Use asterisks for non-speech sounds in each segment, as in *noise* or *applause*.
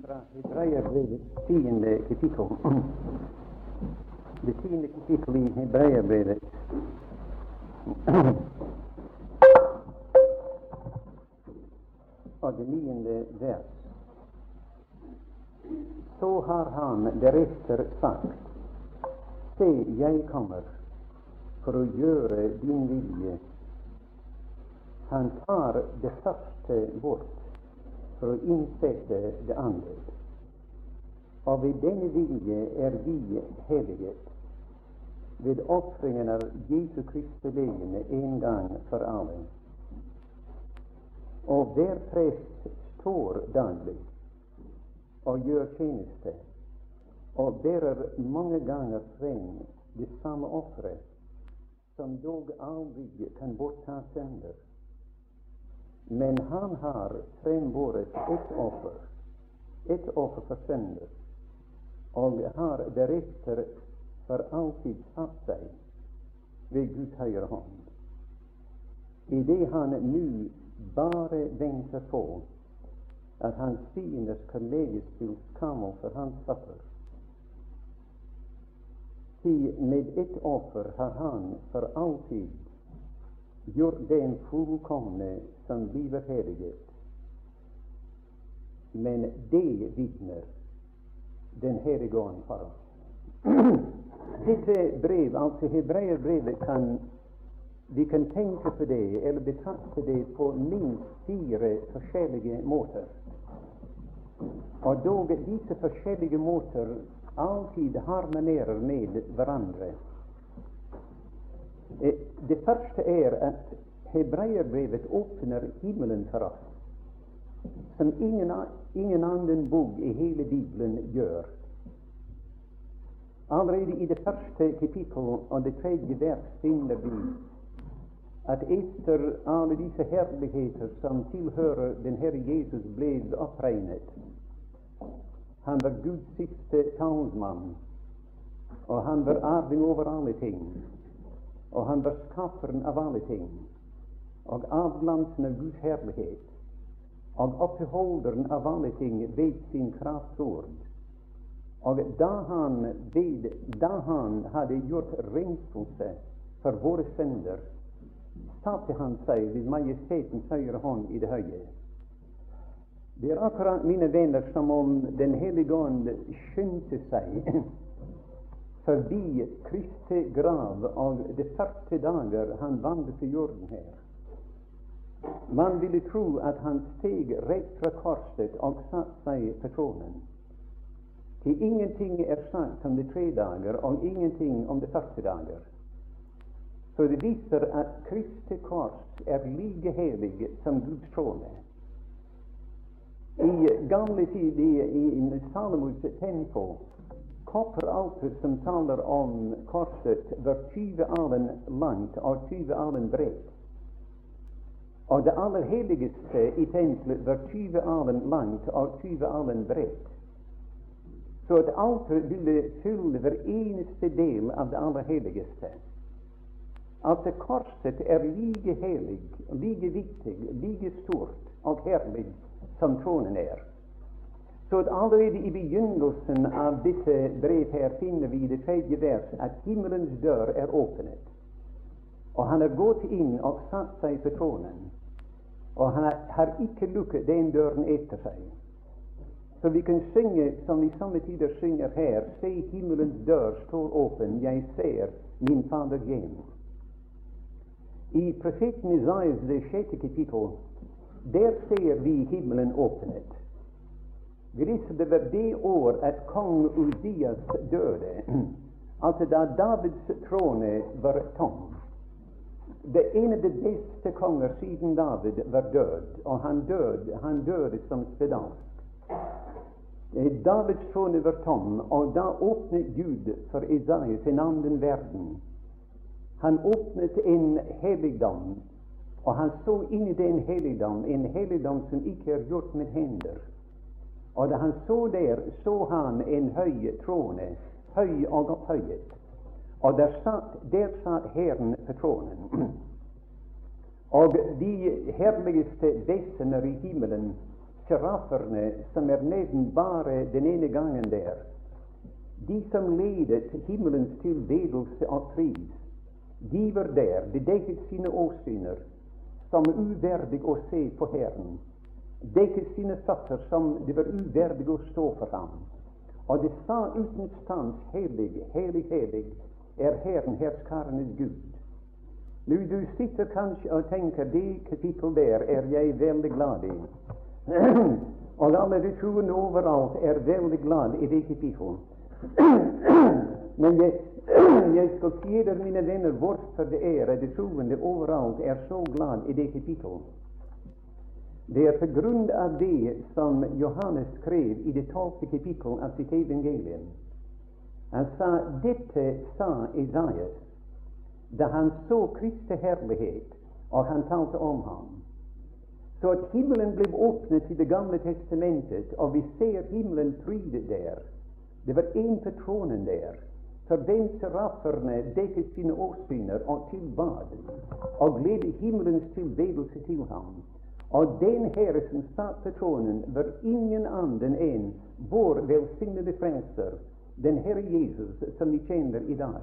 fra Hebreerbrevets tiende kapittel. Det tiende kapittel i Hebreerbrevet. Og det niende vers. Så har han deretter sagt, Se, jeg kommer for å gjøre din vilje. Han tar det første bort for å innsette det andre. Og ved denne vilje er vi helliget ved ofringen av Jesu Kristi legeme en gang for alle. Og hver prest står daglig og gjør tjeneste og bærer mange ganger frem det samme offeret, som dog aldri kan bortta synder. Men han har frembåret ett offer, ett offer for synder, og har deretter for alltid satt seg ved Guds høyre hånd. Idet han nå bare venter på at hans fiender skal legges til skammel for hans offer. Ty med ett offer har han for alltid gjort den fullkomne som blir helliget. Men det vitner Den hellige ånd for *clears throat* oss. Dette brev, altså hebreerbrevet, kan vi kan tenke på det, eller betrakte det på minst fire forskjellige måter. Og dog disse forskjellige måter alltid harmonerer med hverandre. Det første er at hebreerbrevet åpner himmelen for oss, som ingen, ingen annen bok i hele Bibelen gjør. Allerede i det første kapittel og det tredje vers finner vi at etter alle disse herligheter som tilhører den Herre Jesus, ble oppregnet. Han var Guds siste talsmann, og han var arving over alle ting. Og han var skaperen av alle ting, og avglansen av Guds herlighet, og oppholderen av alle ting ved sin kraftsord. Og da han, ved, da han hadde gjort renselse for våre synder, satte han seg ved majestetens høyre hånd i det høye. Det er akkurat, mine venner, som om Den hellige ånd skyndte seg forbi Kristi grav og de 40 dager han vandret til jorden her. Man ville tro at han steg rett fra korset og satte seg på tronen. Til ingenting er sagt om de tre dager og ingenting om de 40 dager. Så det viser at Kristi kors er like helig som Guds trone. I gamle tid i, i Salomos tempo kopperalter som taler om korset, var 20 alen langt og 20 alen bredt. Og det aller helligste i tempelet var 20 alen langt og 20 alen bredt. Så et alter ville fylle hver eneste del av det aller helligste. Altså korset er like hellig, like viktig, like stort og herlig som tronen er. Så allerede i begynnelsen av dette brev her finner vi i det tredje vers at himmelens dør er åpnet. Og han har gått inn og satt seg på tronen. Og han har ikke lukket den døren etter seg. Så vi kan synge som vi samme tider synger her, se himmelens dør står åpen, jeg ser min Fader hjem. I profeten Isaias det sjette kapittel, der ser vi himmelen åpnet. Hvis det var det år at kong Uzias døde, *clears throat* altså da Davids trone var tom Det ene av de beste konger siden David var død, og han døde, han døde som spedalsk. Davids trone var tom, og da åpnet Gud for Isaias en annen verden. Han åpnet en helligdom, og han så inn i den helligdom, en helligdom som ikke er gjort med hender. Og da han så der, så han en høy trone, høy og opphøyet. Og der satt, der satt Herren på tronen. *clears throat* Og de herligste vesener i himmelen sjiraffene som er nevnt bare den ene gangen der, de som ledet himmelens tilbedelse av pris, de var der, de dekket sine åsyner som uverdig å se på Herren, dekket sine føtter som det var uverdig å stå for ham. Og det sa uten stans, Hellig, hellig, hellig er Herren herskarenes Gud. Nå, du sitter kanskje og tenker det kapittel der er jeg veldig glad i. *clears throat* og alle de troende overalt er veldig glad i det kapittel. *clears throat* Men jeg, *clears throat* jeg skal si dere, mine venner, hvorfor det er at de troende overalt er så glad i det kapittel. Det er på grunn av det som Johannes skrev i det tolvte kapittel av sitt evangelium. Han sa dette sa Isaias da han så Kristi herlighet, og han talte om ham. Så at himmelen ble åpnet i Det gamle testamentet, og vi ser himmelen prydet der. Det var én på tronen der, for den serafferne dekket sine åsyner og tilbad, og glede himmelens tilbedelse til ham. Og den Herre som satt på tronen, var ingen annen enn vår velsignede frelser, den Herre Jesus, som vi kjenner i dag.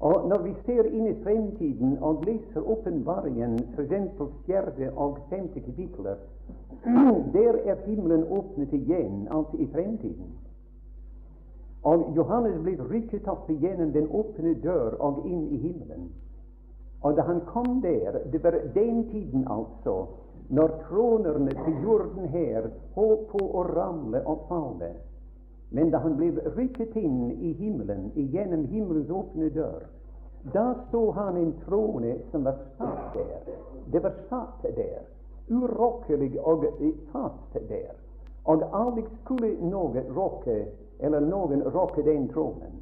Og når vi ser inn i fremtiden og leser åpenbaringen, f.eks. fjerde og femte kapitler, *clears throat* der er himmelen åpnet igjen, altså i fremtiden. Og Johannes ble rykket opp gjennom den åpne dør og inn i himmelen. Og da han kom der, det var den tiden altså, når tronerne til jorden her holdt på å ramle og falle. Men da han ble rykket inn i himmelen, gjennom himmelens åpne dør, da så han en trone som var satt der. Det var satt der, urokkelig og fast der. Og aldri skulle noen rokke, eller noen rokke den tronen.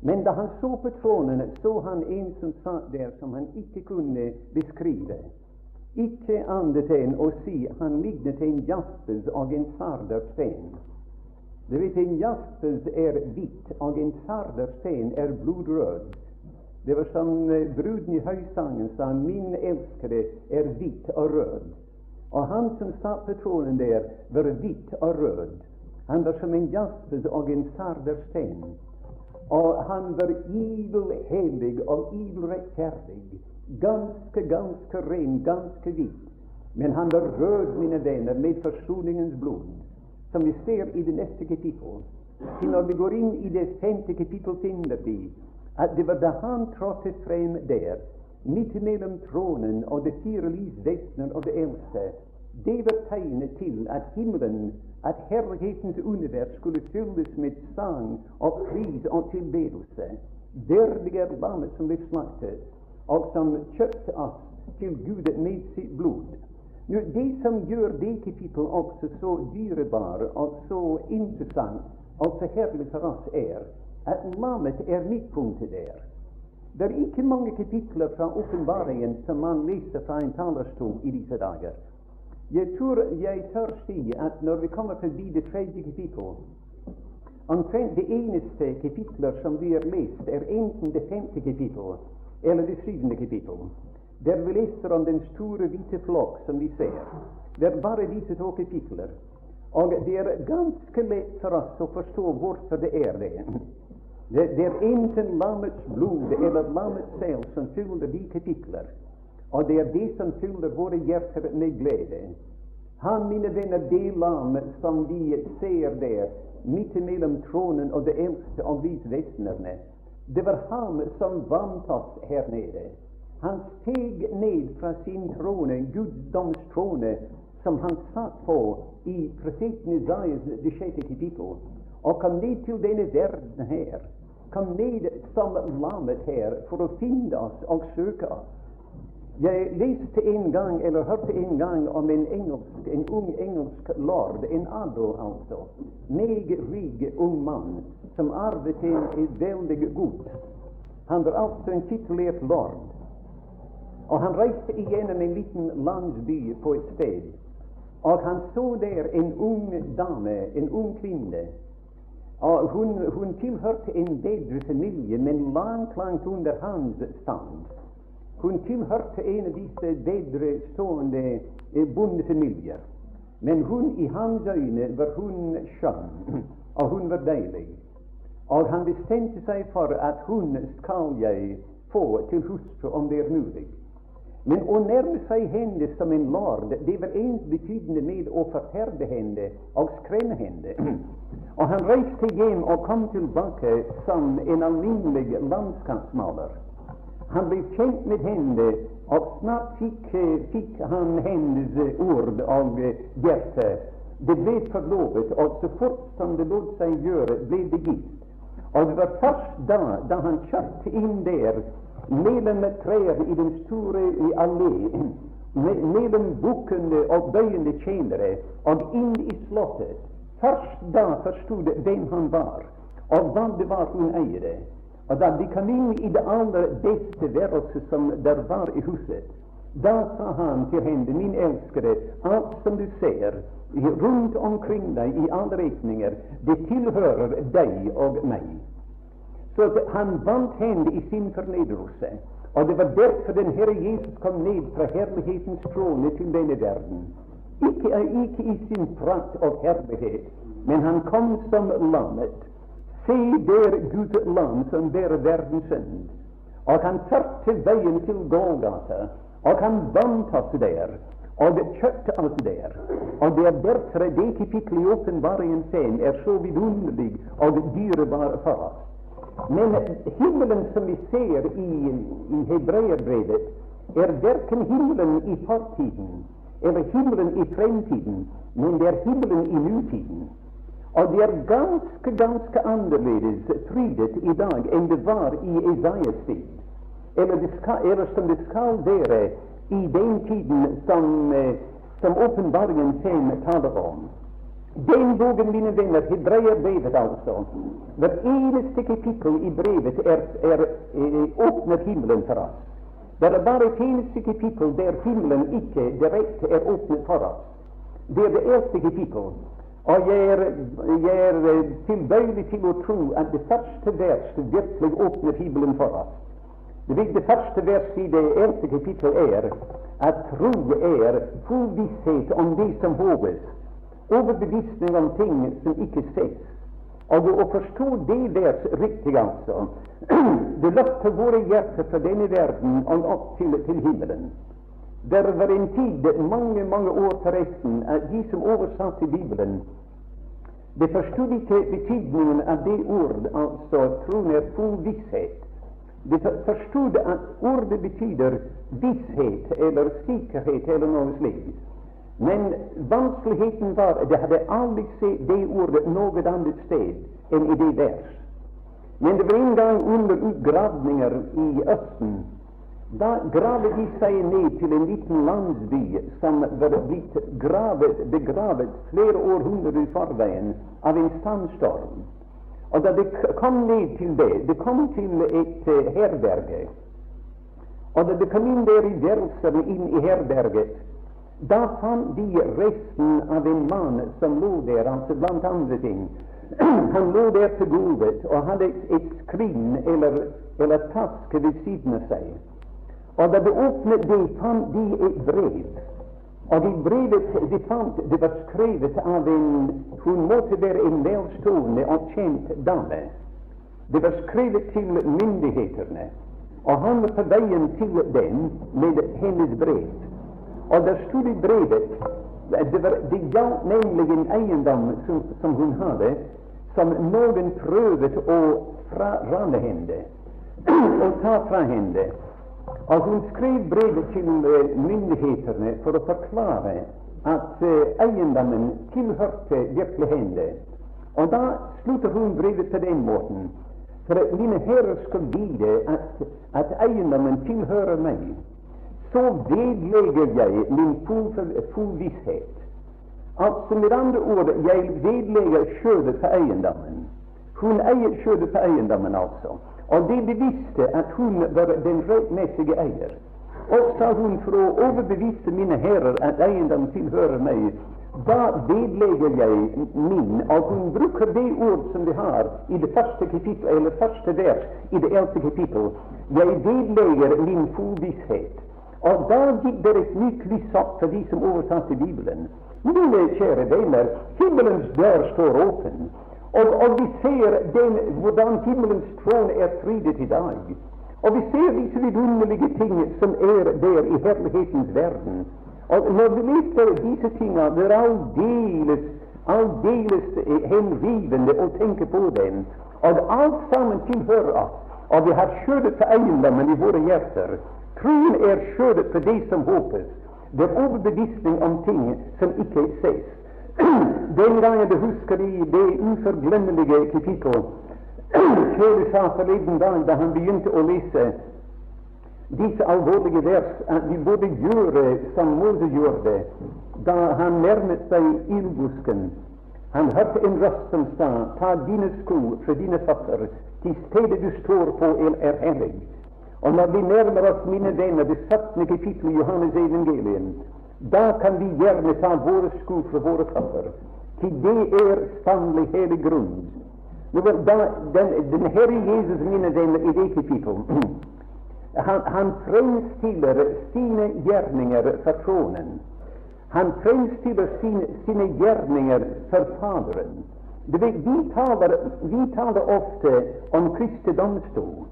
Men da han så på tronen, så han en som satt der som han ikke kunne beskrive. Ikke annet enn å si han lignet en jaspes og en sardersten. Du vet, en jaspes er hvitt, og en sardersten er blodrød. Det var som bruden i høysangen sa, 'Min elskede er hvitt og rød'. Og han som satt på tronen der, var hvitt og rød. Han var som en jaspes og en sardersten. Og han var idel hellig og idel rettferdig. Ganske, ganske ren, ganske hvit. Men han var rød, mine venner, med forsoningens blod, som vi ser i det neste kapittel. Til når vi går inn i det femte kapittel, finner vi at det var da han trådte frem der, midt mellom tronen og de fire lysvesener og det eldste. Det var tegnet til at himmelen at herlighetens univers skulle fylles med sang og pris og tilbedelse. Verdig er lammet som ble slaktet, og som kjøpte oss til Gud med sitt blod. Nå, Det som gjør det kapittel også så dyrebare og så interessant og så herlig for oss, er at lammet er midtpunktet der. Det er ikke mange kapitler fra åpenbaringen som man leser fra en talerstol i disse dager. Jeg tror jeg tør si at når vi kommer forbi det tredje kapittel Omtrent det eneste kapitler som vi har lest, er enten det femte kapittel eller det syvende kapittel. Der vi leser om den store hvite flokk som vi ser. Det er bare disse to kapitler. Og det er ganske lett for oss å forstå hvorfor det er det. Det, det er enten lammets blod eller lammets selv som fyller de kapitler. Og det er det som fyller våre hjerter med glede. Han, mine venner, det lam som vi ser der, midt mellom tronen og det eldste av lysvesenerne, det var han som vant oss her nede. Han steg ned fra sin trone, guddoms trone, som han satt på i profeten Isaias det sjette kapittel, og kom ned til denne verden her. Kom ned som lammet her for å finne oss og søke oss. Jeg leste en gang, eller hørte en gang om en, engelsk, en ung engelsk lord, en adel altså, meget rik ung mann, som arvet en, veldig god. Han var altså en titulert lord. Og han reiste igjennom en liten landsby på et sted. Og han så der en ung dame, en ung kvinne. Og hun, hun tilhørte en bedre familie, men langt, langt under hans stand. Hun tilhørte en av disse bedre stående eh, bondefamilier. Men hun, i hans øyne var hun skjønn, og hun var deilig. Og han bestemte seg for at hun skal jeg få til hustru om det er mulig. Men å nærme seg henne som en lord, det var ens betydende med å forferde henne og skremme henne. og han reiste hjem og kom tilbake som en alminnelig landskapsmaler. Han ble kjent med henne, og snart fikk, fikk han hennes ord og hjerte. Det ble forlovet, og så fort som det lot seg gjøre, ble det gitt. Og det var først da, da han kjørte inn der mellom trær i den store alléen, mellom bukkene og bøyende tjenere, og inn i slottet, først da forstod hvem han var, og hva det var hun eide. Og da de kom inn i det aller beste værelset som der var i huset, da sa han til henne, min elskede, alt som du ser rundt omkring deg i alle retninger, det tilhører deg og meg. Så han vant henne i sin fornedrelse. Og det var derfor den Herre Jesus kom ned fra herlighetens trone til denne verden. Ikke, ikke i sin prakt og herlighet, men han kom som lammet. Se der Guds lam som bærer verdens synd. Og han førte veien til Golgata og han vant oss der, og kjøpte oss der. Og det er derfor det kapittelet i Åpenbaringen 5 er så vidunderlig og dyrebar for oss. Men himmelen som vi ser i, i hebreerbrevet, er verken himmelen i fortiden eller himmelen i fremtiden, men det er himmelen i nutiden. Og det er ganske, ganske annerledes frydet i dag enn det var i Isaias tid eller, skal, eller som det skal være i den tiden eh, som åpenbaringen sen taler om. Den boken, mine venner, hebreerbrevet altså, hver eneste kapittel i brevet er, er, er, åpner himmelen for oss. Det er bare et eneste kapittel der himmelen ikke direkte er åpnet for oss. Det er det eneste kapittel. Og jeg er, er eh, tilbøyelig til å tro at det første vers virkelig åpner Bibelen for oss. Det, det første verset i det eneste kapittel er at tro er full visshet om det som håpes, overbevisning om ting som ikke ses. Og å forstå det vers riktig, altså, *clears throat* det løfter våre hjerter fra denne verden og opp til, til himmelen. Det var en tid, mange mange år forresten, at de som oversatte Bibelen, det forstod ikke betydningen av det ord, altså troen er full visshet. De forstod at ordet betyr visshet eller sikkerhet eller noe slikt. Men vanskeligheten var at de hadde aldri sett det ordet noe annet sted enn i det vers. Men det var en gang under utgravninger i Østen. Da graver de seg ned til en liten landsby som var blitt gravet, begravet flere århundrer i forveien av en sandstorm. Og da det kom ned til det, det kom til et uh, herberge. Og da det kom inn der i værelsene inn i herberget, da fant de resten av en mann som lå der, altså blant andre ting. *clears throat* Han lå der til gulvet og hadde et skrin eller, eller taske ved siden av seg. Og da de åpnet det, fant de et brev. Og i brevet de fant det var skrevet av en Hun måtte være en velstående og kjent dame. Det var skrevet til myndighetene. Og han var på veien til dem med hennes brev. Og der stod i brevet Det, var, det gjaldt nemlig en eiendom som, som, hun hadde, som noen prøvde å rane henne *clears throat* og ta fra henne. Og hun skrev brevet til myndighetene for å forklare at uh, eiendommen tilhørte virkelig henne. Og da slutter hun brevet på den måten. For at mine herrer skal vite at, at eiendommen tilhører meg, så vedlegger jeg min full visshet. Altså med andre ord, jeg vedlegger skjødet på eiendommen. Hun eier skjødet på eiendommen, altså. Og de bevisste at hun var den rettmessige eier. Og sa hun for å overbevise mine herrer at eiendom tilhører meg, da vedlegger jeg min, og hun bruker det ord som vi har i det første kapittel, eller første vers i det eldste kapittel. Jeg vedlegger min full. Og da gikk det et nytt lys opp for de som oversatte Bibelen. Mine kjære venner, himmelens dør står åpen. Og, og vi ser den, hvordan himmelens trone er frydet i dag. Og vi ser disse vidunderlige ting som er der i herlighetens verden. Og når vi leser disse tingene, det er aldeles, aldeles henrivende å tenke på dem. Og alt sammen tilhører oss. Og vi har skjødet på eiendommen i våre hjerter. Troen er skjødet på det som håpes. Det er overbevisning om ting som ikke ses. Den gangen husker i det uforglemmelige kapittel Kjøle sa forleden dag da han begynte å lese disse alvorlige vers, at vi burde gjøre som Moses gjorde da han nærmet seg ildbusken. Han hørte en røst som sa, ta dine sko fra dine føtter, til stedet du står på er hellig. Og når vi nærmer oss, mine venner, det 17. kapittel i Johannes evangelien, da kan vi gjerne sko fra våre føtter, til det er sannelig hele grunn. Den, den Herre Jesus, mine venner, i det kapittel, *clears throat* han, han fremstiller sine gjerninger for tronen. Han fremstiller sine, sine gjerninger for Faderen. Vi, taler, vi taler ofte om Kristi domstol.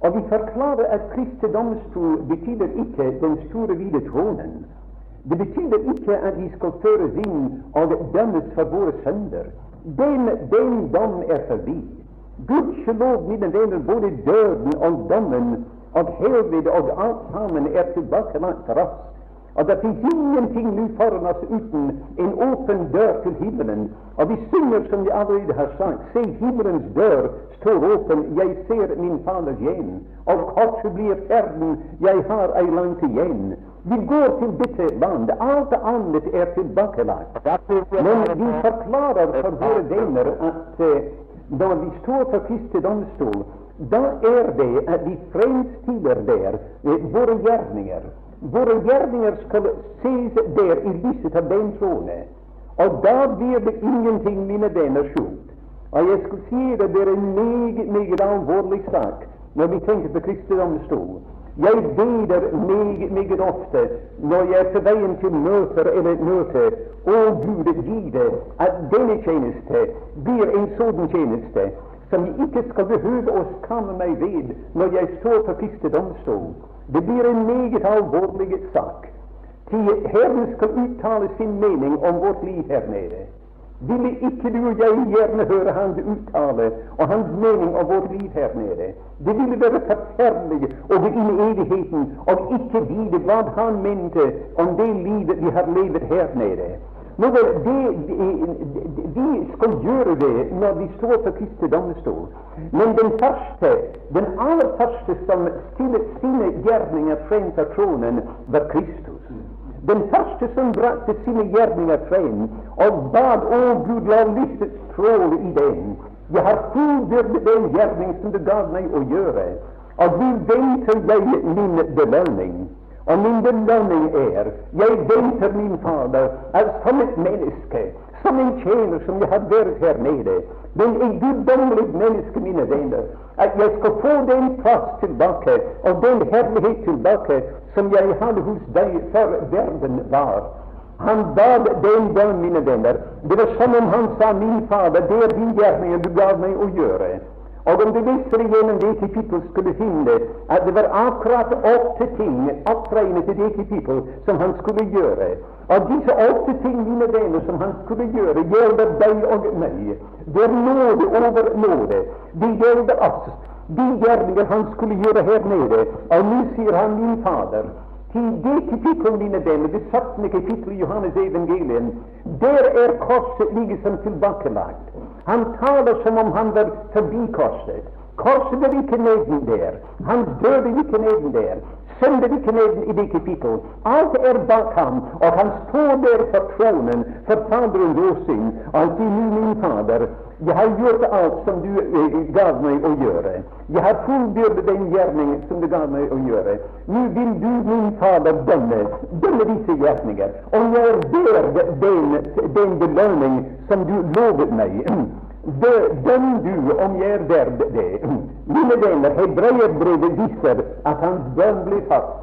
Og vi forklarer at Kristi domstol betyr ikke den store, hvite tronen. Det betyr ikke at vi skal føres inn og dømmes for våre sønder. Den, den dom er forbi. Gudskjelov, mine venner, både døden og dommen og helvete og alt sammen er tilbakelagt for oss. Og det finnes ingenting nå foran oss uten en åpen dør til himmelen. Og vi synger som vi allerede har sagt, se himmelens dør står åpen, jeg ser min Faders hjem. Og korset blir ferden, jeg har ei langt igjen. Vi går til dette landet. alt annet er tilbakelagt. Men vi forklarer for våre venner at når vi står for Kristi domstol, da er det at vi fremstiller der uh, våre gjerninger. Våre gjerninger skal ses der i lyset av den trone. Og da blir det ingenting, mine venner, skjult. Og jeg skulle si det, det er en meget, meget alvorlig sak når vi tenker på Kristi domstol. Jeg beder meget, meget ofte når jeg på veien til møter eller et møte, å Gud, gi det at denne tjeneste blir en sånn tjeneste som jeg ikke skal behøve å skamme meg ved når jeg står på første domstol. Det blir en meget alvorlig sak. Til Herren skal uttale sin mening om vårt liv her nede. Ville ikke du og jeg gjerne høre Han uttale og hans mening om vårt liv her nede? Det ville være forferdelig å gå inn i evigheten og ikke vite hva Han mente om det livet vi har levet her nede. Nå vel, Vi skal gjøre det når vi står på Kristi domstol. Men den første, den aller første som stillet sine gjerninger frem for tronen, var Kristus. Den første som brakte sine gjerninger frem og bad å Gud, la lyset stråle i den. Jeg har fullbyrdet den gjerning som du gav meg å gjøre, og du venter jeg min belønning. Og min belønning er jeg venter min Fader at som et menneske, som en tjener som jeg har vært her nede, men en guddommelig menneske, mine venner, at jeg skal få den plass tilbake og den herlighet tilbake som jeg hadde hos deg før verden var. Han bad den bønn, mine venner. Det var som om han sa, min Fader, det er din gjerning du gav meg å gjøre. Og om du leser igjennom det kapittel, skulle finne at det var akkurat åtte ting oppregnet i det kapittel som han skulle gjøre. Og disse åtte ting, mine venner, som han skulle gjøre, gjelder deg og meg. Det er nåde over nåde. Det gjelder oss. De gjerninger han skulle gjøre her nede. Og nå sier han, min Fader, til det kapittel, mine damer, det 17. kapittel i Johannes evangelium, der er korset liksom tilbakelagt. Han taler som om han var forbi Korset er ikke neden der. Han døde ikke neden der. Synder ikke neden i det kapittel. Alt er bak ham, og han står der for tronen, for Faderens åsyn. Sier, min Fader, jeg har gjort alt som du eh, gav meg å gjøre. Jeg har fullbyrdet den gjerning som du gav meg å gjøre. Nå vil du, min Fader, dømme, dømme disse gjerninger. Og jeg er der den, den belønning som du lovet meg. Døm du om jeg er verd det. *clears throat* Mine venner, hebreerbrevet viser at hans bønn blir fast.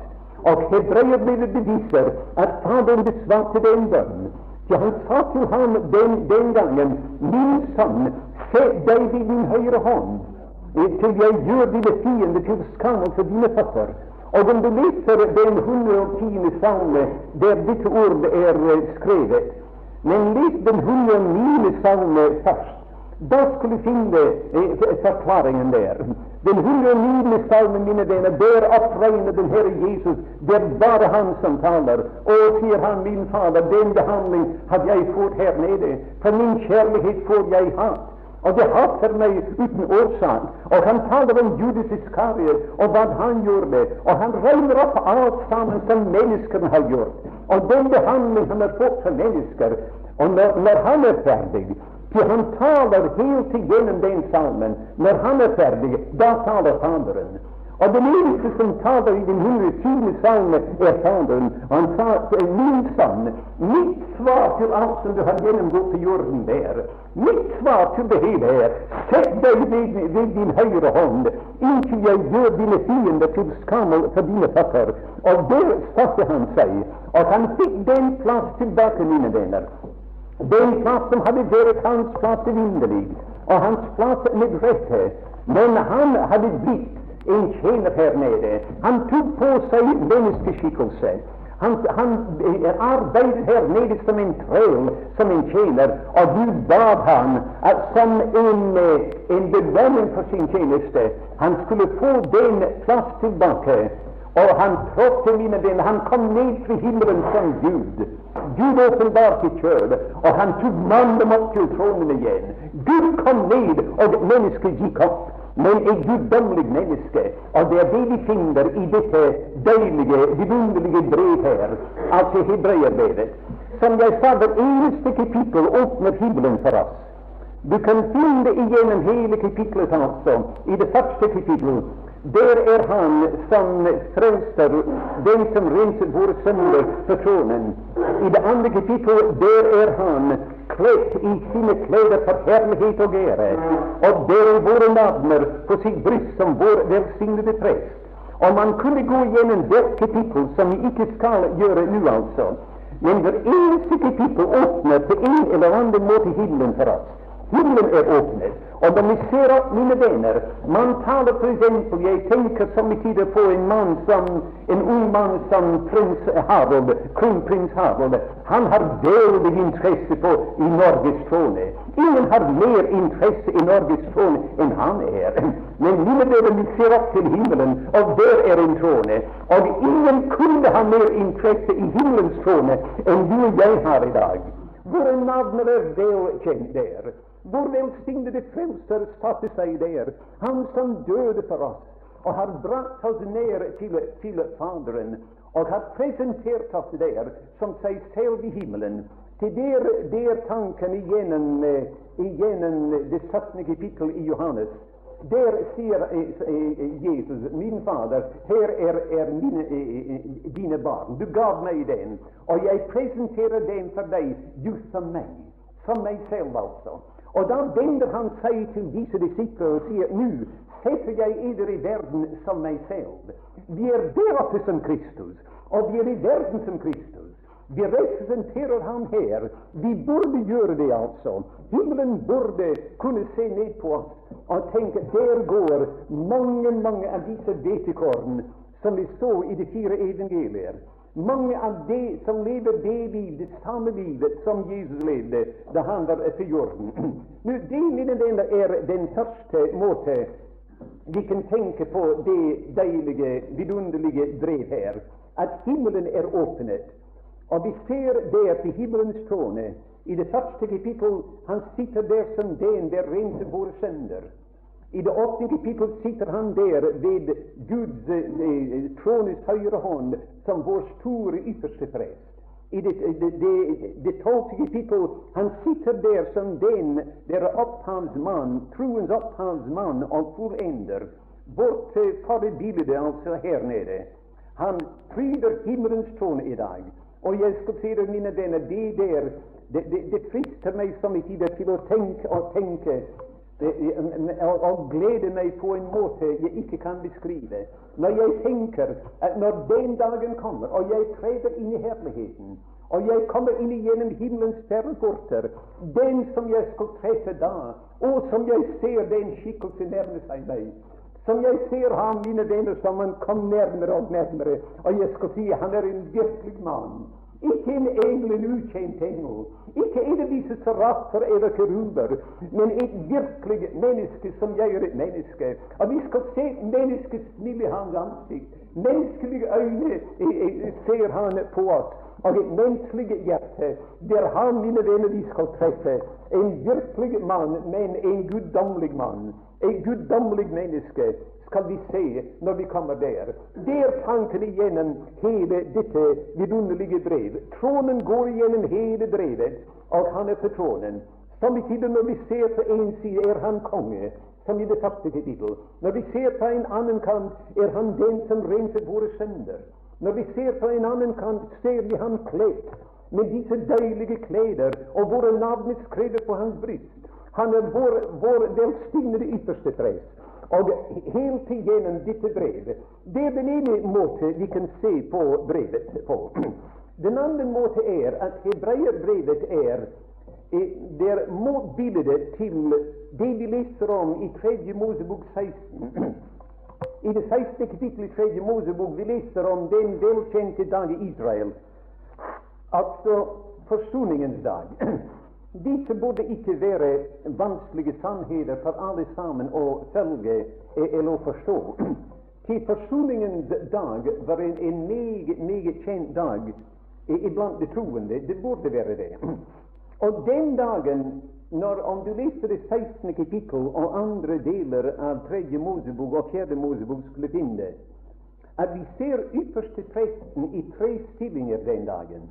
Og hebreerbrevet beviser at Faderen besvarte den bønn. Så han sa til ham den, den gangen, min sønn, sett deg ved min høyre hånd, til jeg gjør dine fiender til skammel for dine føtter. Og om du leser den 110. salme, der dette ordet er skrevet, men les den 109. salme først. Da skulle finne eh, forklaringen der. Den 109. salmen, mine venner, der oppregner den Herre Jesus. Det er bare Han som taler. Og sier han, min Fader, den behandling hadde jeg fått her nede. For min kjærlighet får jeg hat. Og det hater meg uten årsak. Og han taler om Judas Iskariot og hva han gjorde. Og han regner opp alt sammen som menneskene har gjort. Og den behandling han har fått som mennesker. Og når, når han er ferdig, for han taler helt igjennom den salmen. Når han er ferdig, da taler Faderen. Og den eneste som taler i den 120. salme, er Faderen. Han sa min sønn, mitt svar til alt som du har gjennomgått på jorden der, mitt svar til det hele er sett deg ved, ved din høyre hånd inntil jeg gjør dine fiender til skammel for dine føtter. Og der satte han seg, og han fikk den plass tilbake, mine venner. Den plass som hadde vært hans plass evinnelig, og hans plass med rette. Men han hadde blitt en tjener her nede. Han tok på seg menneskeskikkelse. Han, han arbeidet her nede som en træl, som en tjener, og Gud bad han at som en, en belønning for sin tjeneste han skulle få den plass tilbake. Og han trådte mine ben. han kom ned fra himmelen som Gud. Gud åpenbarte kjøl, og han tok mannen opp til tronen igjen. Gud kom ned, og mennesket gikk opp. Men et guddommelig menneske, og det er det vi finner i dette deilige, vidunderlige brev her, altså hebreerbrevet. Som jeg sa, det eneste kapittel åpner himmelen for oss. Du kan finne det igjennom hele kapitlet også, i det første kapittelet der er han som frelser, den som renser våre sønner for tronen. I det andre kapittel der er han kledd i sine klær for herlighet og ære. Og der er våre navner på sitt bryst som vår velsignede prest. Og man kunne gå gjennom det kapittel, som vi ikke skal gjøre nå, altså. Men hver eneste kapittel åpner på en eller annen måte himmelen for oss. Himmelen er åpnet. Og når vi ser opp, mine venner Man taler for eksempel Jeg tenker somme tider på en mann som en ung mann som prins Harold, kronprins Harold. Han har veldig interesse på i Norges trone. Ingen har mer interesse i Norges trone enn han er. Men mine venner, vi ser opp til himmelen, og der er en trone. Og ingen kunne ha mer interesse i himmelens trone enn du og jeg har i dag. Våre navn er kjent der. Hvor velsignede frelser satte seg der, han som døde for oss, og har brakt oss ned til, til Faderen, og har presentert oss der som seg selv i himmelen. Til der, der tanken igjennom, igjennom det 17. kapittel i Johannes. Der sier Jesus, min Fader, her er, er mine, dine barn. Du gav meg den, og jeg presenterer den for deg, just som meg. Som meg selv, altså. Og da vender han seg til disse disipler og sier nå setter jeg eder i verden som meg selv. Vi er der oppe som Kristus, og vi er i verden som Kristus. Vi representerer ham her. Vi burde gjøre det, altså. Himmelen burde kunne se ned på oss og tenke der går mange, mange av disse hvetekorn som vi så i de fire evangelier. Mange av de som lever det liv, det samme livet som Jesus levde da han var etter jorden. *clears throat* Nå, Det mine venner, er den første måte vi kan tenke på det deilige, vidunderlige brev her. At himmelen er åpnet. Og vi ser der til himmelens trone. I det første kapittel han sitter der som den der renser våre synder. I det offentlige people sitter han der ved Guds eh, trones høyre hånd som vår store ytterste prest. I det, det, det, det tolvte people han sitter der som den der opphavsmann, troens opphavsmann og fullender. Vårt eh, forbilde altså her nede. Han pryder himmelens trone i dag. Og jeg skal si dere, mine venner, det der det, det, det frister meg som i tider til å tenke og tenke og gleder meg på en måte jeg ikke kan beskrive. Når jeg tenker at når den dagen kommer, og jeg treder inn i herligheten, og jeg kommer inn gjennom himmelens perleporter, den som jeg skal treffe da, og som jeg ser den skikkelse nærme seg meg, som jeg ser ham, mine venner, som han kom nærmere og nærmere, og jeg skal si han er en virkelig mann. Ikke en engel, en ukjent engel. Ikke en av disse seraffer eller keruber, men et virkelig menneske som jeg er et menneske. Og vi skal se menneskets snille hans ansikt. Menneskelige øyne eh, eh, ser han på oss. Og et menneskelig hjerte. Det er han, mine venner, vi skal treffe. En virkelig mann, men en guddommelig mann. Et guddommelig menneske skal vi se når vi kommer der. Der tanken igjennom hele dette vidunderlige brev. Tronen går igjennom hele brevet, og han er på tråden. Samtidig når vi ser på en side, er han konge, som i det første kapittel. Når vi ser på en annen kant, er han den som renser våre synder. Når vi ser på en annen kant, ser vi ham kledd med disse deilige klær, og våre navn er skrevet på hans bryst. Han er vår, vår velsignede ypperste prest. Og helt igjennom dette brevet Det er den ene måte vi kan se på brevet på. Den andre måte er at hebreerbrevet er det er motbildet til det vi leser om i 3. Mosebok 16. I det 16. kapittel i 3. Mosebok vi leser om den velkjente dag i Israel, altså forsoningens dag. Disse burde ikke være vanskelige sannheter for alle sammen å følge eller å forstå. *clears throat* Til forsoningens dag var en, en meget, meget kjent dag iblant de troende. Det burde være det. *clears throat* Og den dagen, når om du leser det 16. kapittel og andre deler av 3. Mosebok og 4. Mosebok, skulle finne at vi ser ypperste presten i tre stillinger den dagen.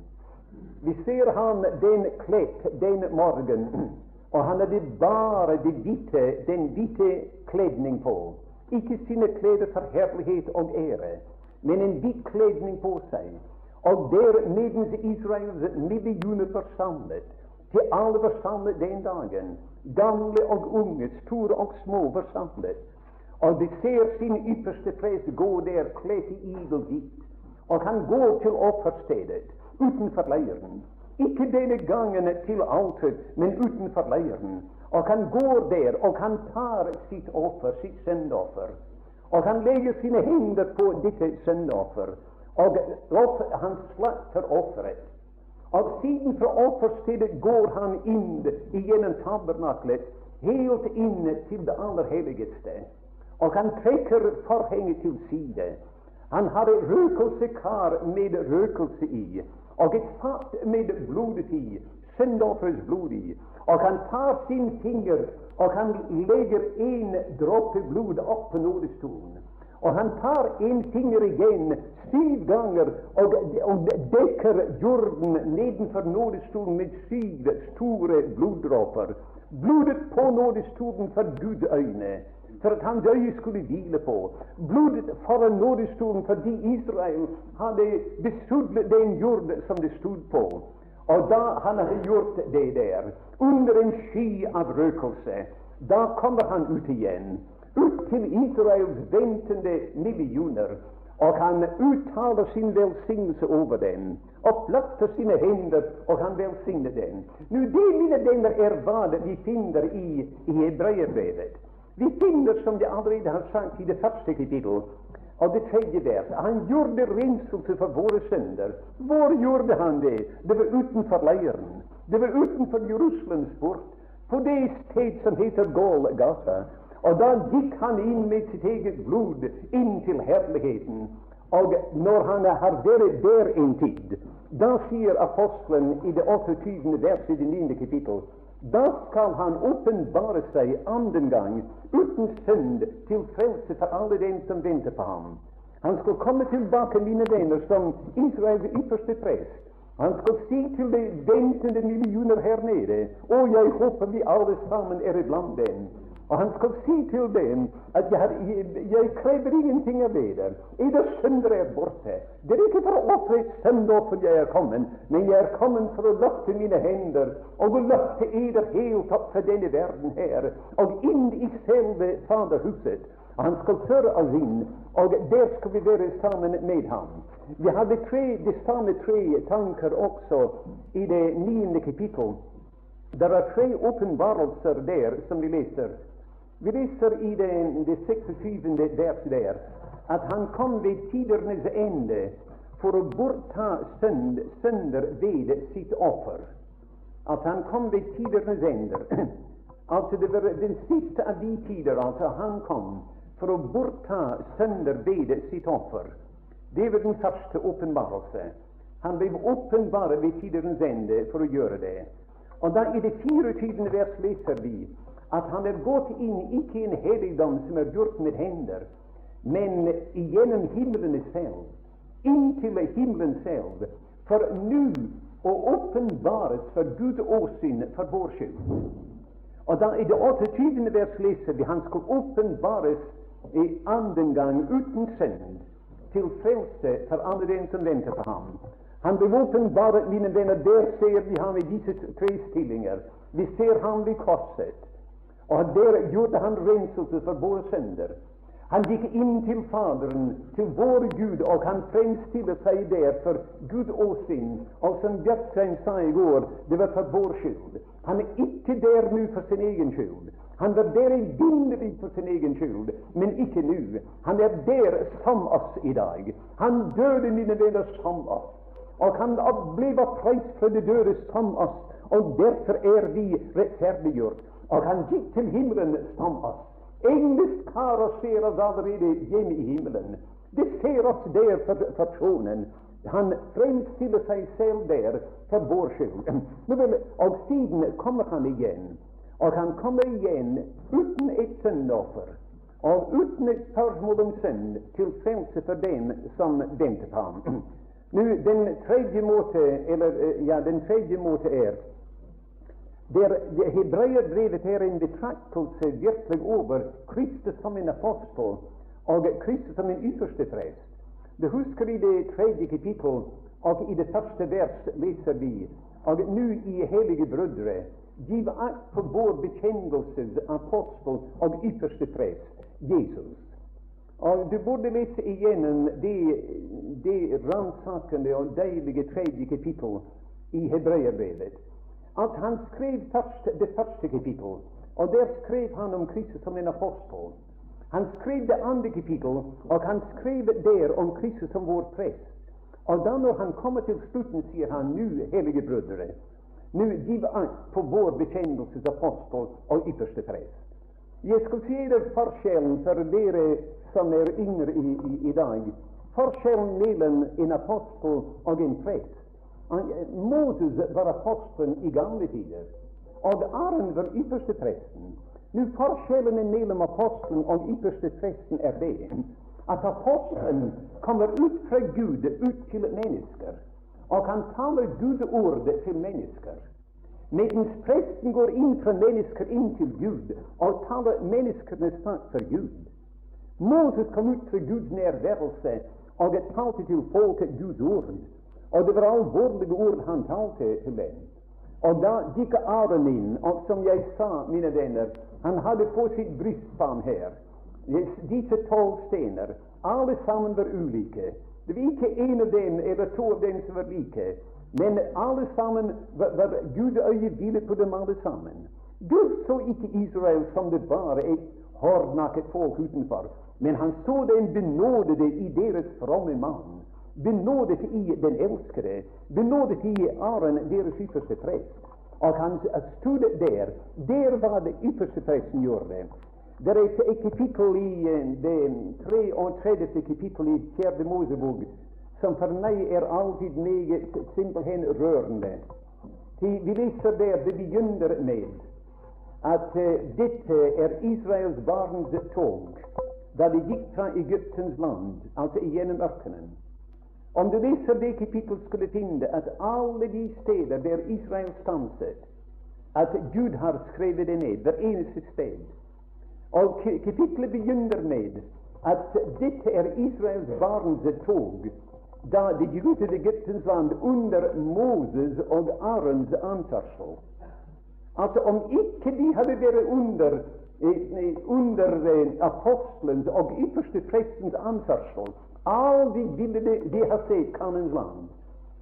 Vi ser han den kledd den morgen, og han hadde bare det hvite, den hvite kledning på. Ikke sine klær for herlighet og ære, men en hvit kledning på seg. Og der medens Israels millioner forsamlet, til alle forsamlet den dagen, gamle og unge, store og små forsamlet. Og de ser sin ypperste prest gå der kledd i idelhvitt, og han går til offerstedet utenfor leiren. Ikke denne gangen til alteret, men utenfor leiren. Og han går der, og han tar sitt offer, sitt syndoffer. Og han legger sine hender på dette syndoffer. Og han slakter offeret. Og siden fra offerstedet går han inn gjennom tabernaklet, helt inn til det aller helligste. Og han trekker forhenget til side. Han har røkelsekar med røkelse i og et fat med blodet i, syndofferets blod i. Og han tar sin finger og han legger en dråpe blod opp på nådestolen. Og han tar en finger igjen syv ganger og, og dekker jorden nedenfor nådestolen med syv store bloddråper. Blodet på nådestolen for Guds øyne for at hans øye skulle hvile på. Blodet foran nådestolen fordi Israel hadde besudlet den jord som det stod på. Og da han hadde gjort det der, under en sky av røkelse, da kommer han ut igjen. Ut til Israels ventende millioner. Og han uttaler sin velsignelse over den, og løfter sine hender, og han velsigner den. Nå, det, mine venner, er hva vi finner i, i Hebreerbrevet. Vi finner, som det allerede har sagt i det første kapittel, og det tredje vers, han gjorde renselse for våre synder. Hvor gjorde han det? Det var utenfor leiren. Det var utenfor Jerusalems port, på det sted som heter Golgata. Og da gikk han inn med sitt eget blod inn til herligheten. Og når han har vært der en tid, da sier apostelen i det 28. verset i det 9. kapittel da skal han åpenbare seg annen gang uten synd til frelse for alle dem som venter på ham. Han skal komme tilbake, mine venner, som Israels ypperste prest. Han skal si til de ventende millioner her nede, og jeg håper vi alle sammen er iblant dem. Og han skal si til dem at jeg, jeg, krever ingenting av dere. Eders synder er borte. Det er ikke for å ofre et for jeg er kommet, men jeg er kommet for å løfte mine hender og å løfte eder helt opp fra denne verden her og inn i selve Faderhuset. Og Han skal føre oss inn, og der skal vi være sammen med ham. Vi hadde tre, de samme tre tanker også i det niende kapittel. Det er tre åpenbarelser der som vi leser. Vi leser i det, det 26. vers der at han kom ved tidernes ende for å bortta sønd, sønder ved sitt offer. At han kom ved tidernes ende. *clears throat* altså det var den siste av de tider altså han kom for å bortta sønder ved sitt offer. Det var den første åpenbarelse. Han ble åpenbar ved tidernes ende for å gjøre det. Og da i det 24. vers leser vi at han er gått inn ikke i en helligdom som er gjort med hender, men gjennom himmelen selv, inntil himmelen selv, for nå å åpenbares for Gud åsyn for vår skyld. Og da i det 28. vers leser vi han skal åpenbares i annen gang uten synd, til frelse for alle den som venter på ham. Han ble åpenbart, mine venner, der ser vi ham i disse tre stillinger. Vi ser ham ved korset. Og der gjorde han renselse for våre synder. Han gikk inn til Faderen, til vår Gud, og han fremstiller seg der for Gud åsyn. Og som Bjerkreim sa i går, det var for vår skyld. Han er ikke der nå for sin egen skyld. Han var der evinnelig for sin egen skyld, men ikke nå. Han er der som oss i dag. Han døde, mine venner, som oss. Og han ble oppreist for det døde som oss, og derfor er vi rettferdiggjort og han gikk til himmelen som oss. Engleskarer ser oss allerede hjemme i himmelen. De ser oss der for, for tronen. Han fremstiller seg selv der for vår skyld. Og siden kommer han igjen. Og han kommer igjen uten et syndoffer. Og uten et spørsmål om synd til frelse for den som venter på ham. *clears throat* Nå, den tredje måte, eller, eh, ja, den tredje måte er der Hebreerbrevet er en betraktelse virkelig over Kristus som en apostel og Kristus som en ytterste prest. Du husker i det tredje kapittel og i det første vers leser vi og nå i hellige brødre giv akt på vår bekjennelses apostel og ytterste prest, Jesus. Og Du burde lese igjennom det, det ransakende og deilige tredje kapittel i Hebreerbrevet at han skrev først, det første kapittel, og der skrev han om Kristus som en apostel. Han skrev det andre kapittel, og han skrev der om Kristus som vår prest. Og da når han kommer til slutten, sier han nå, hellige brødre, nå giv akt på vår bekjennelses apostel og ypperste prest. Jeg skal si dere forskjellen for dere som er yngre i, i, i dag. Forskjellen mellom en apostel og en prest. Moses var apostelen i gamle tider, og Aron var ypperste presten. Nå Forskjellen mellom apostelen og ypperste presten er det at apostelen kommer ut fra Gud ut til mennesker, og han taler Gudordet til mennesker. Mens presten går inn fra mennesker inn til Gud og taler menneskenes sak for Gud. Moses kom ut fra Guds nærværelse og talte til folket Guds ord. Og det var alvorlige ord han talte til dem. Og da gikk Aron inn, og som jeg sa, mine venner, han hadde på sitt brystbånd her disse tolv stener. Alle sammen var ulike. Det var ikke en av dem eller to av dem som var like. Men alle sammen var, var Gud øyebilde på dem alle sammen. Gud så ikke Israel som det bare et hardnakket folk utenfor, men han så den benådede i deres fromme mann benådet i den elskede, benådet i Aron, deres ypperste prest. Og han stod der. Der var det ypperste presten gjorde. Det er et kapittel i eh, det 33. kapittel i Fjerde Mosebok som for meg er alltid meget simpelthen rørende. Vi leser der det begynner med at uh, dette er Israels barns tog da de gikk fra Egyptens land, altså gjennom ørkenen. Om du leser det kapittel, skulle finne at alle de steder der Israel stanset, at Gud har skrevet det ned, hver eneste sted. Og kapittelet begynner med at dette er Israels barns tog da de gikk ut til Egyptens land under Moses og Arons anførsel. At om ikke de hadde vært under, eh, under eh, apostelens og ypperste prestens anførsel, ville de, de ha sett Kanens land.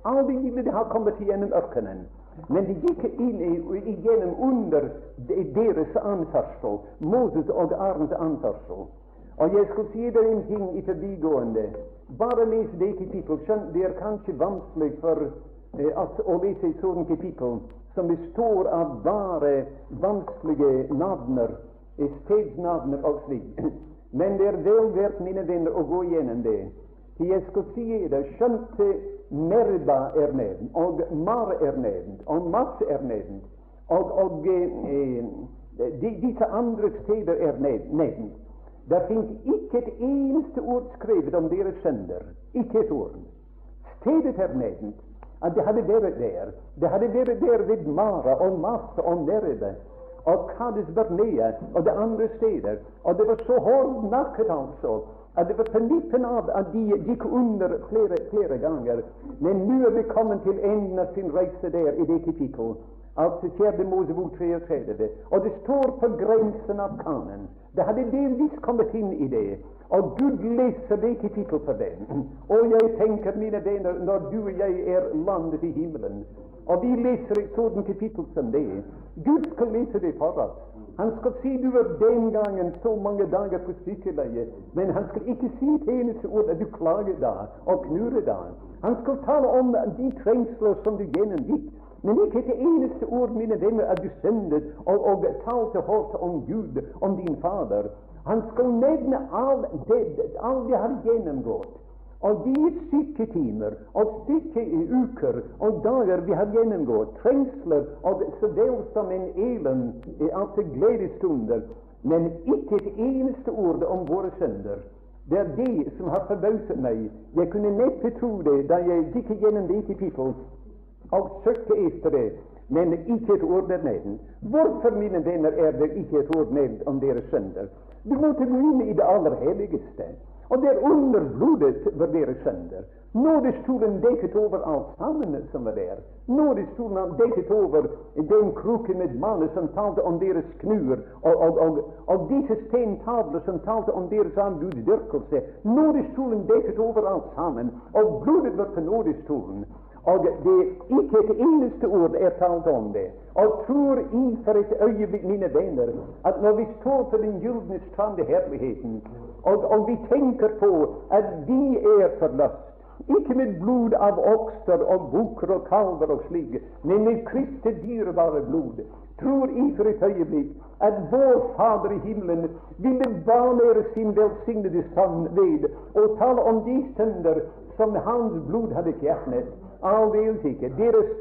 Aldri ville de ha kommet gjennom ørkenen. Men de gikk igjennom under deres anførsel, Moses og Arens anførsel. Og jeg skal si dere en ting i forbigående. Bare les det kapittel. Skjønt det er kanskje vanskelig for eh, at, å lese et sånt kapittel som består av bare vanskelige navner, stedsnavner og slik. Men det er vel verdt, mine venner, å gå gjennom det. For Jeg skal si det, skjønt Merba er nevnt, og Mar er nevnt, og Mas er nevnt, og, og eh, de, disse andre steder er nevnt. Det fins ikke et eneste ord skrevet om deres sønner. Ikke et ord. Stedet er nevnt. At det hadde vært der. Det hadde vært der ved Mara og Mas og Merba og Kades Barnea og det andre steder. Og det var så hårdnakket, altså, at det var på nippen av at de gikk under flere, flere ganger. Men nå er vi kommet til enden av sin reise der i det kapittel. Altså fjerde Mosebok 33. Og det står på grensen av Kanen. Det hadde delvis kommet inn i det. Og Gud leser det kapittel for dem. Og jeg tenker, mine venner, når du og jeg er landet i himmelen, og vi leser et sånt kapittel som det Gud skal lese det for oss. Han skal si du var den gangen så mange dager på sykeleie, men han skal ikke si et eneste ord at du klager da og knurrer da. Han skal tale om de trengsler som du gjennomgikk, men ikke et eneste ord, mine venner, at du syndet og, og talte hardt om Gud, om din Fader. Han skal nevne alt det, all det har gjennomgått. Og de sykketimer og uker og dager vi har gjennomgått, trengsler og så vel som en elend, altså gledestunder, men ikke et eneste ord om våre synder. Det er det som har forbauset meg. Jeg kunne neppe tro det da jeg gikk gjennom det kapittel og søkte etter det, men ikke et ord er nevnt. Hvorfor, mine venner, er det ikke et ord nevnt om deres synder? Du måtte gå inn i det aller helligste. Og der under blodet var deres sønder. Nådestolen dekket over alt sammen som var der. Nådestolen dekket over den kroken med manne som talte om deres knuer, og, og, og, og disse stentavler som talte om deres avgudsdyrkelse. Nådestolen dekket over alt sammen, og blodet var på nådestolen. Og det ikke et eneste ord er talt om det. Og tror I for et øyeblikk, mine venner, at når vi står på den gylne strand i herligheten, og, og vi tenker på at vi er forlatt, ikke med blod av okser og bukker og kalver og slike, men med Kristi dyrebare blod, tror I for et øyeblikk at vår Fader i himmelen ville banere sin velsignede Sønn ved å tale om de sønder som Hans blod hadde fjernet. Aldeles ikke. Deres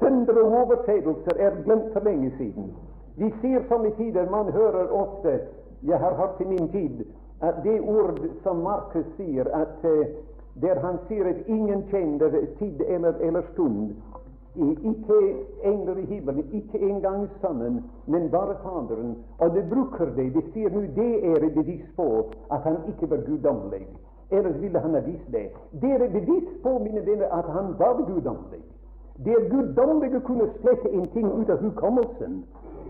synder og overtredelser er glemt for lenge siden. Vi ser som i tider man hører ofte Jeg har hørt i min tid at det ord som Markus sier, at uh, der han sier at ingen kjenner tid eller, eller stund ikke engler i himmelen, ikke engang Sønnen, men bare Faderen. Og det bruker det. De sier nå det er et bevis på at han ikke var guddommelig. Ellers ville han ha vist det. Det er et bevis på, mine venner, at han var guddommelig. Det guddommelig å kunne slette en ting ut av hukommelsen.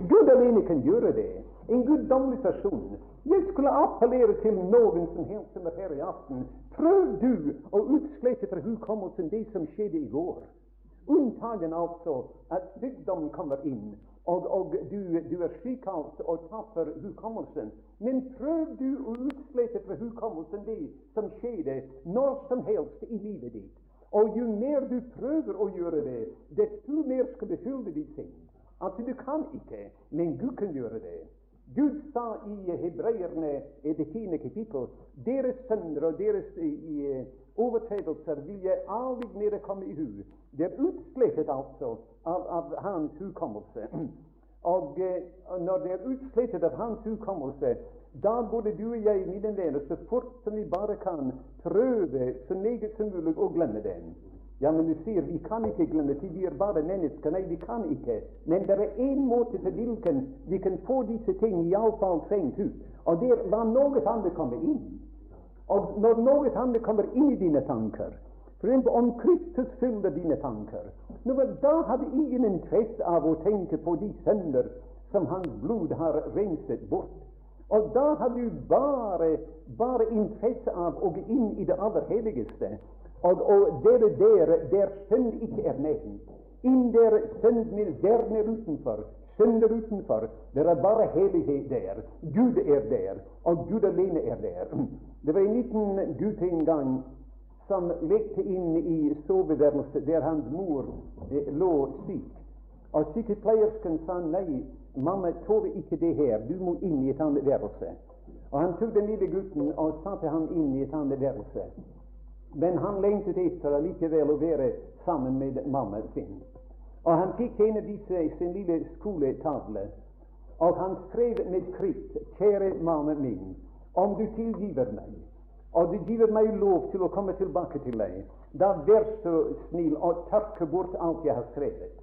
Gud alene kan gjøre det. En guddommelig person. Jeg skulle appellere til noen som helst som er her i aften. Prøv du å utslette fra hukommelsen det som skjedde i går. Unntagen altså at sykdom kommer inn, og, og du, du, er sykalt og taper hukommelsen. Men prøv du å utslette fra hukommelsen det som skjedde når som helst i livet ditt. Og jo mer du prøver å gjøre det, desto mer skal du fylle ditt sinn. Altså, du kan ikke, men Gud kan gjøre det. Gud sa i Hebreerne i det tiende kapittel deres sønner og deres overtredelser vil jeg aldri mer komme i hu. Det er utslettet altså av, av hans hukommelse. *clears throat* Og uh, når det er utslettet av hans hukommelse, da burde du og jeg, mine venner, så fort som vi bare kan, prøve så meget som mulig å glemme den. Ja, men du sier vi kan ikke glemme til vi er bare mennesker. Nei, vi kan ikke. Men det er én måte til hvilken vi kan få disse ting iallfall trengt ut. Og det er hva noe annet kommer inn. Og når noe annet kommer inn i dine tanker, for eksempel om Kristus fyller dine tanker, nå, da har du ingen interesse av å tenke på de sønder som hans blod har renset bort. Og da har du bare, bare interesse av å gå inn i det aller helligste. Og, og dere der der synd ikke er nevnt. Inn der synd der nede utenfor. Synder utenfor. Det er bare hellighet der. Gud er der, og Gud alene er der. Det var en liten gutt en gang som lekte inn i soveværelset der hans mor eh, lå syk. Og sykepleiersken sa nei, mamma tåler ikke det her, du må inn i et annet værelse. Og han tok den lille gutten og satte ham inn i et annet værelse. Men han lengtet etter allikevel å være sammen med mamma sin. Og han fikk en av disse sin lille skoletavle, og han skrev med kritt 'Kjære mamma min, om du tilgiver meg' og du giver meg lov til å komme tilbake til deg, da vær så snill å tørke bort alt jeg har skrevet.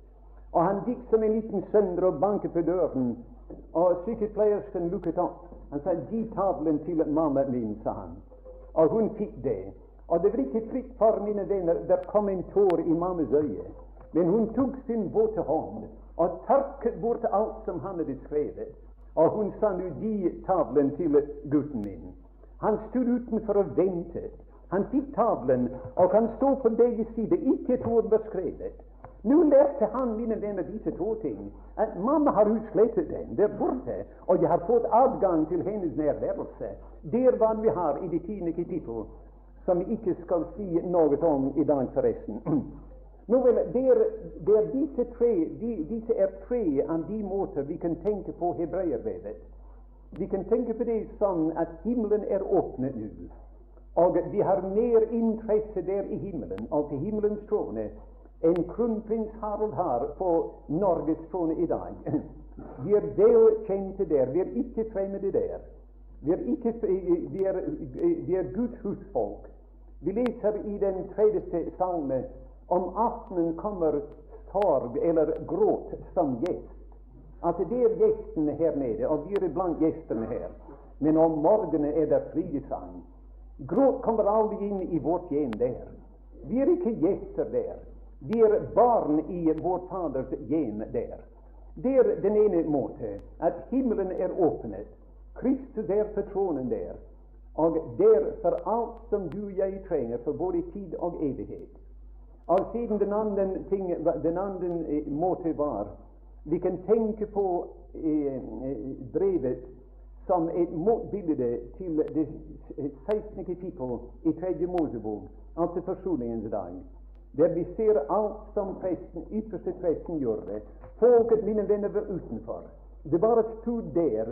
Og han gikk som en liten sønder og banket på døren, og sykepleiersken lukket opp. Han sa 'Gi tavlen til mamma min', sa han. Og hun fikk det. Og det var ikke fritt for mine venner. Der kom en tår i mammas øye. Men hun tok sin våte hånd og tørket bort alt som han hadde skrevet. Og hun sa nå 'Gi tavlen til gutten min'. Han stod utenfor og ventet. Han fikk tavlen, og han sto på begge sider. Ikke et ord beskrevet. Nå lærte han, mine venner, disse to ting. At mamma har utslettet den der borte, og jeg har fått adgang til hennes nærværelse. Det er hva vi har i det tiende kapittel, som vi ikke skal si noe om i dag, forresten. *clears throat* Nå vel, det er disse, tre, disse er tre av de måter vi kan tenke på hebreervevet. Vi kan tenke på det sånn at himmelen er åpnet nå. Og vi har mer interesse der i himmelen og til himmelens trone enn kronprins Harald har på Norges trone i dag. *clears throat* Vi er vel kjente der. Vi er ikke fremmede der. Vi er, ikke, vi er, vi er Guds husfolk. Vi leser i den tredje salme om aftenen kommer sorg eller gråt som gjest at det er gjestene her nede, og vi er blant gjestene her. Men om morgenen er det frisang. Gråt kommer aldri inn i vårt hjem der. Vi er ikke gjester der. Vi er barn i vår Faders hjem der. Det er den ene måten, at himmelen er åpnet. Kristus er på tronen der. Og der for alt som du og jeg trenger for både tid og evighet. Og siden den andre, ting, den andre eh, måte var vi kan tenke på eh, eh brevet som et motbilde til det 16. kapittel i Tredje Mosebok, altså forsoningens dag, der vi ser alt som presten, ypperste presten gjorde. Folket, mine venner, var utenfor. Det bare stod der,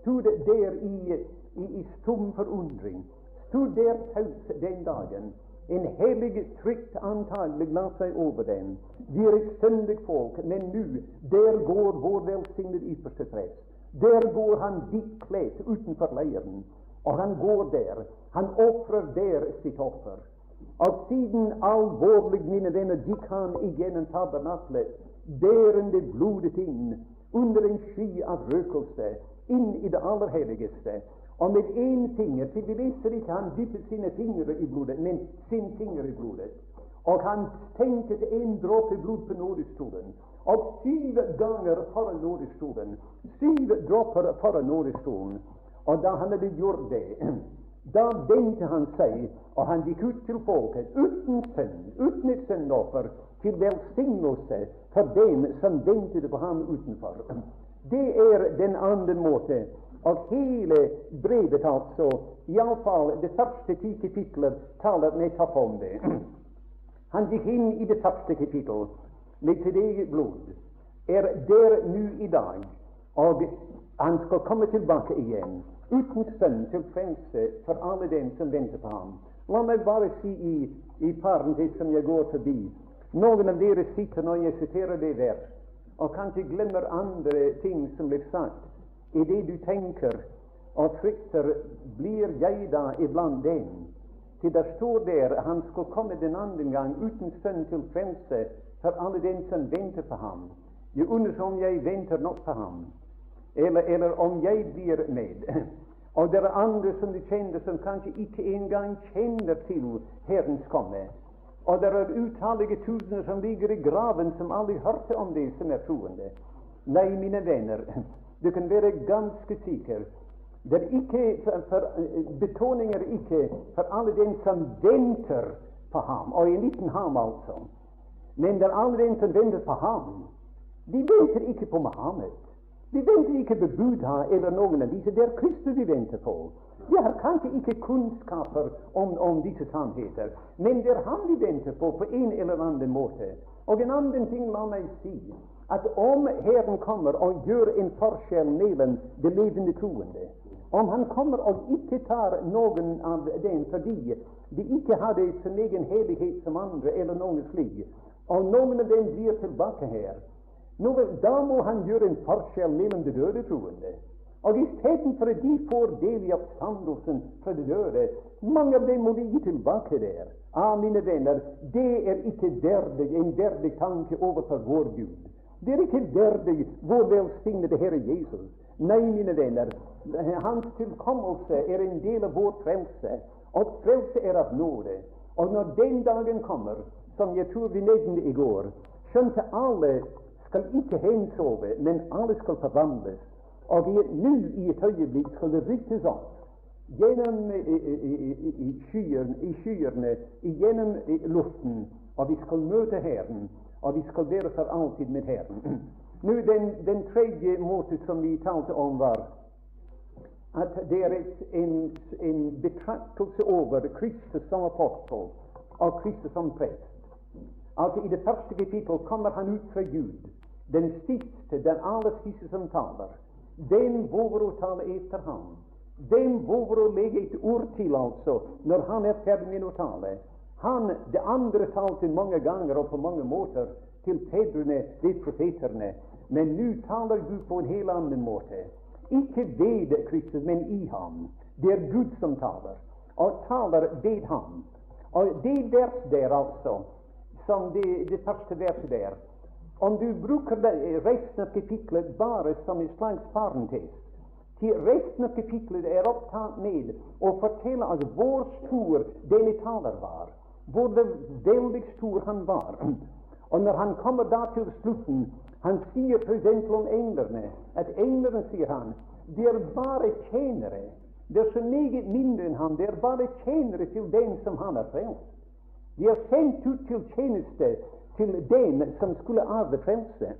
stod der i, i, i stum forundring. Der taus den dagen. En hellig frykt antagelig la seg over dem. Vi er et syndig folk, men nå, der går vår velsignede ypperste prest. Der går han hvitt kledd utenfor leiren, og han går der. Han ofrer der sitt offer. Og siden alvorlig, mine venner, gikk han igjennom tabernaklet, bærende blodet inn, under en sky av røkelse, inn i det aller helligste. Og med én finger til vi leser ikke han dyppet sine fingre i blodet, men sin finger i blodet. Og han tenkte en dråpe blod på nådestolen. Og syv ganger foran nådestolen. Syv dråper foran nådestolen. Og da han hadde gjort det, *clears throat* da vendte han seg, og han gikk ut til folket uten synd, uten et syndoffer, til velsignelse for dem som ventet på ham utenfor. *clears throat* Det er den andre måte og hele brevet, altså, iallfall det første ti kapitler, taler nettopp om det. *clears throat* Han gikk inn i det første kapittel. Med sitt eget blod. Er der nå i dag, og han skal komme tilbake igjen. Uten sønn til frelse for alle dem som venter på ham. La meg bare si i, i parentes som jeg går forbi. Noen av dere sitter når jeg siterer det vers, og kanskje glemmer andre ting som blir sagt i det du tenker og frykter, blir jeg da iblant dem? Til det står der han skal komme den andre gang uten sønn til frelse for alle dem som venter på ham. Jeg undres om jeg venter nok på ham, eller, eller om jeg blir med. *clears throat* Og det er andre som du kjenner, som kanskje ikke engang kjenner til Herrens komme. Og det er utallige tusener som ligger i graven, som aldri hørte om det, som er troende. Nei, mine venner, du kan være ganske sikker. Det er ikke for, for, Betoning er ikke for alle dem som venter på ham, og en liten ham, altså. Men det er alle dem som venter på ham. De venter ikke på Mohammed. De venter ikke på Buddha eller noen av disse. Det er Kristus de venter på. De har kanskje ikke kunnskaper om, om disse sannheter, men det er ham de venter på på en eller annen måte. Og en annen ting, la meg si, at om Herren kommer og gjør en forskjell mellom det levende troende om han kommer og ikke tar noen av dem fordi de ikke hadde sin egen hellighet som andre, eller noen slik, og noen av dem blir tilbake her, nå, da må han gjøre en forskjell mellom det døde troende. Og istedenfor at de får del i oppstandelsen fra det døde, mange av dem må ligge tilbake der. Ah, mine venner, det er ikke verdig, en verdig tanke overfor vår Gud. Det er ikke verdig vår velsignede Herre Jesus. Nei, mine venner, hans tilkommelse er en del av vår frelse, og frelse er av nåde. Og når den dagen kommer, som jeg tror vi nevnte i går, skjønte alle skal ikke hensove, men alle skal forvandles. Og nå i et øyeblikk skal det ryktes opp gjennom i, i, i, skyerne, i skyerne, gjennom luften, og vi skal møte Herren, og vi skal være for alltid med Herren. *clears throat* Nå, den, den tredje måten som vi talte om, var at det er en, en betraktelse over Kristus som apostel og Kristus som prest. Altså I det første kapittel kommer han ut fra Gud den siste, den aller siste som taler, den våger å tale etter ham. Den våger å legge et ord til, altså, når han er ferdig med å tale. Han, Det andre talte mange ganger og på mange måter til fedrene de profeterne, men nå taler Gud på en helt annen måte. Ikke ved Kristus, men i ham. Det er Gud som taler, og taler ved ham. Og det vers der, altså, som det, det første verset der, om du bruker resten av kapitlet bare som en slags parentes til resten av kapitlet er opptatt med å fortelle at vår stor denne taler var, hvor veldig stor han var. Og når han kommer da til slutten, han sier f.eks. om englene at englene, sier han, de er bare tjenere. Det er så meget mindre enn han. Det er bare tjenere til den som han har frelst. De er sendt ut til tjeneste til den som skulle arve frelse.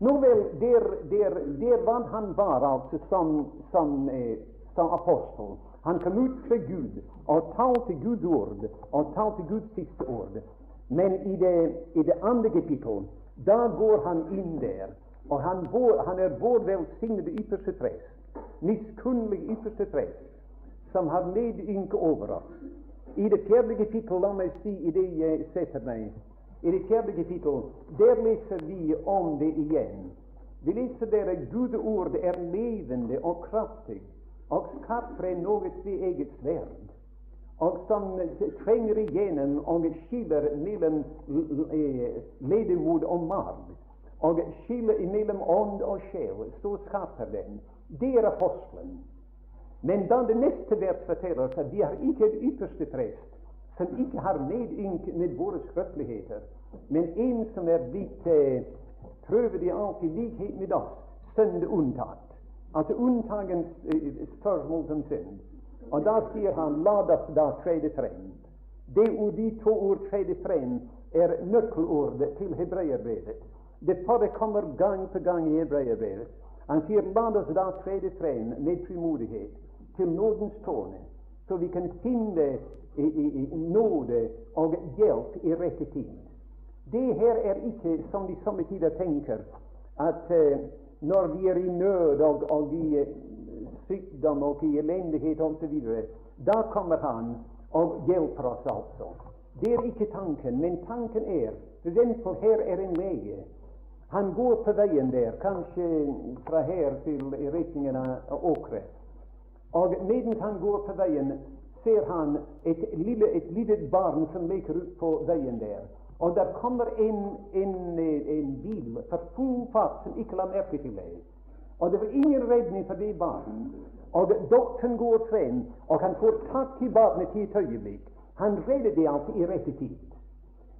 Nå vel, der, der, der var han var altså som, som, eh, som apostel. Han kom ut fra Gud og talte Guds ord og talte Guds siste ord. Men i det, i det andre kapittel, da går han inn der, og han, han er vår velsignede ypperste prest, miskunnelig ypperste prest, som har medynke over oss. I det fjerde kapittel, la meg si i det jeg setter meg i det fjerde kapittel, der leser vi om det igjen. Vi leser der at Guds ord er levende og kraftig og skarpere enn noe eget sverd, og som trenger igjennom og skiller mellom ledemod og marg, og skiller mellom ånd og sjel. Så skarp er den. Det er apostelen. Men da det neste vers forteller oss at vi har ikke et ypperste prest, som ikke har medynk med våre skrøpeligheter, men en som er blitt eh, prøvd i alt i likhet med oss, synd unntatt. Altså unntagens eh, spørsmål som synd. Og da sier han la oss da trede frem. Det og de to ord trede frem er nøkkelordet til hebreerbrevet. Det forekommer gang på gang i hebreerbrevet. Han sier la oss da trede frem med frimodighet til nådens tårne, så vi kan finne i, i, i nåde og hjelp i rette tid. Det her er ikke som de somme tider tenker, at uh, når vi er i nød og, og vi uh, sykdom og i elendighet osv., da kommer han og hjelper oss altså. Det er ikke tanken, men tanken er for her er en lege. Han går på veien der, kanskje fra her til retningen av Åkre. Og mens han går på veien, ser han et lille, et lille barn som leker ut på veien der. Og der kommer en, en, en bil for full fart som ikke la merke til det. Og det var ingen redning for det barnet. Og doktoren går frem, og han får tak i barnet i et øyeblikk. Han redder det altså i rette tid.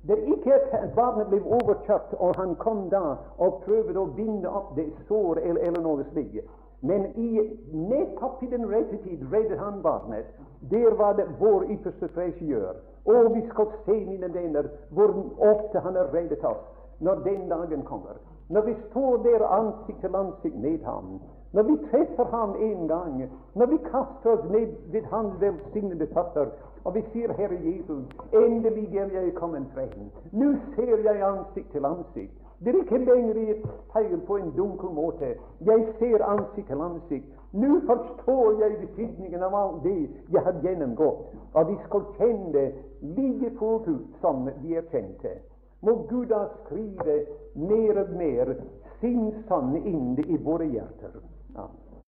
Det er ikke at barnet ble overkjørt, og han kom da og prøvde å binde opp det sår eller, eller noe slikt. Men i, nettopp i den rette tid reddet han barnet. Der var det vår ypperste frelsesgjør. Og vi skal se, mine venner, hvor ofte han har reddet oss når den dagen kommer. Når vi står der ansikt til ansikt med ham, når vi treffer ham en gang, når vi kaster oss ned ved hans velsignede føtter, og vi sier, Herre Jesus, endelig er jeg kommet frem. Nå ser jeg ansikt til ansikt. Det er ikke lenger et tegn på en dunkel måte. Jeg ser ansikt til ansikt. Nå forstår jeg betydningen av alt det jeg har gjennomgått. Og vi skal kjenne det like fullt ut som vi er kjente. Må Gud da skrive mer og mer sin sanne inn i våre hjerter. Amen.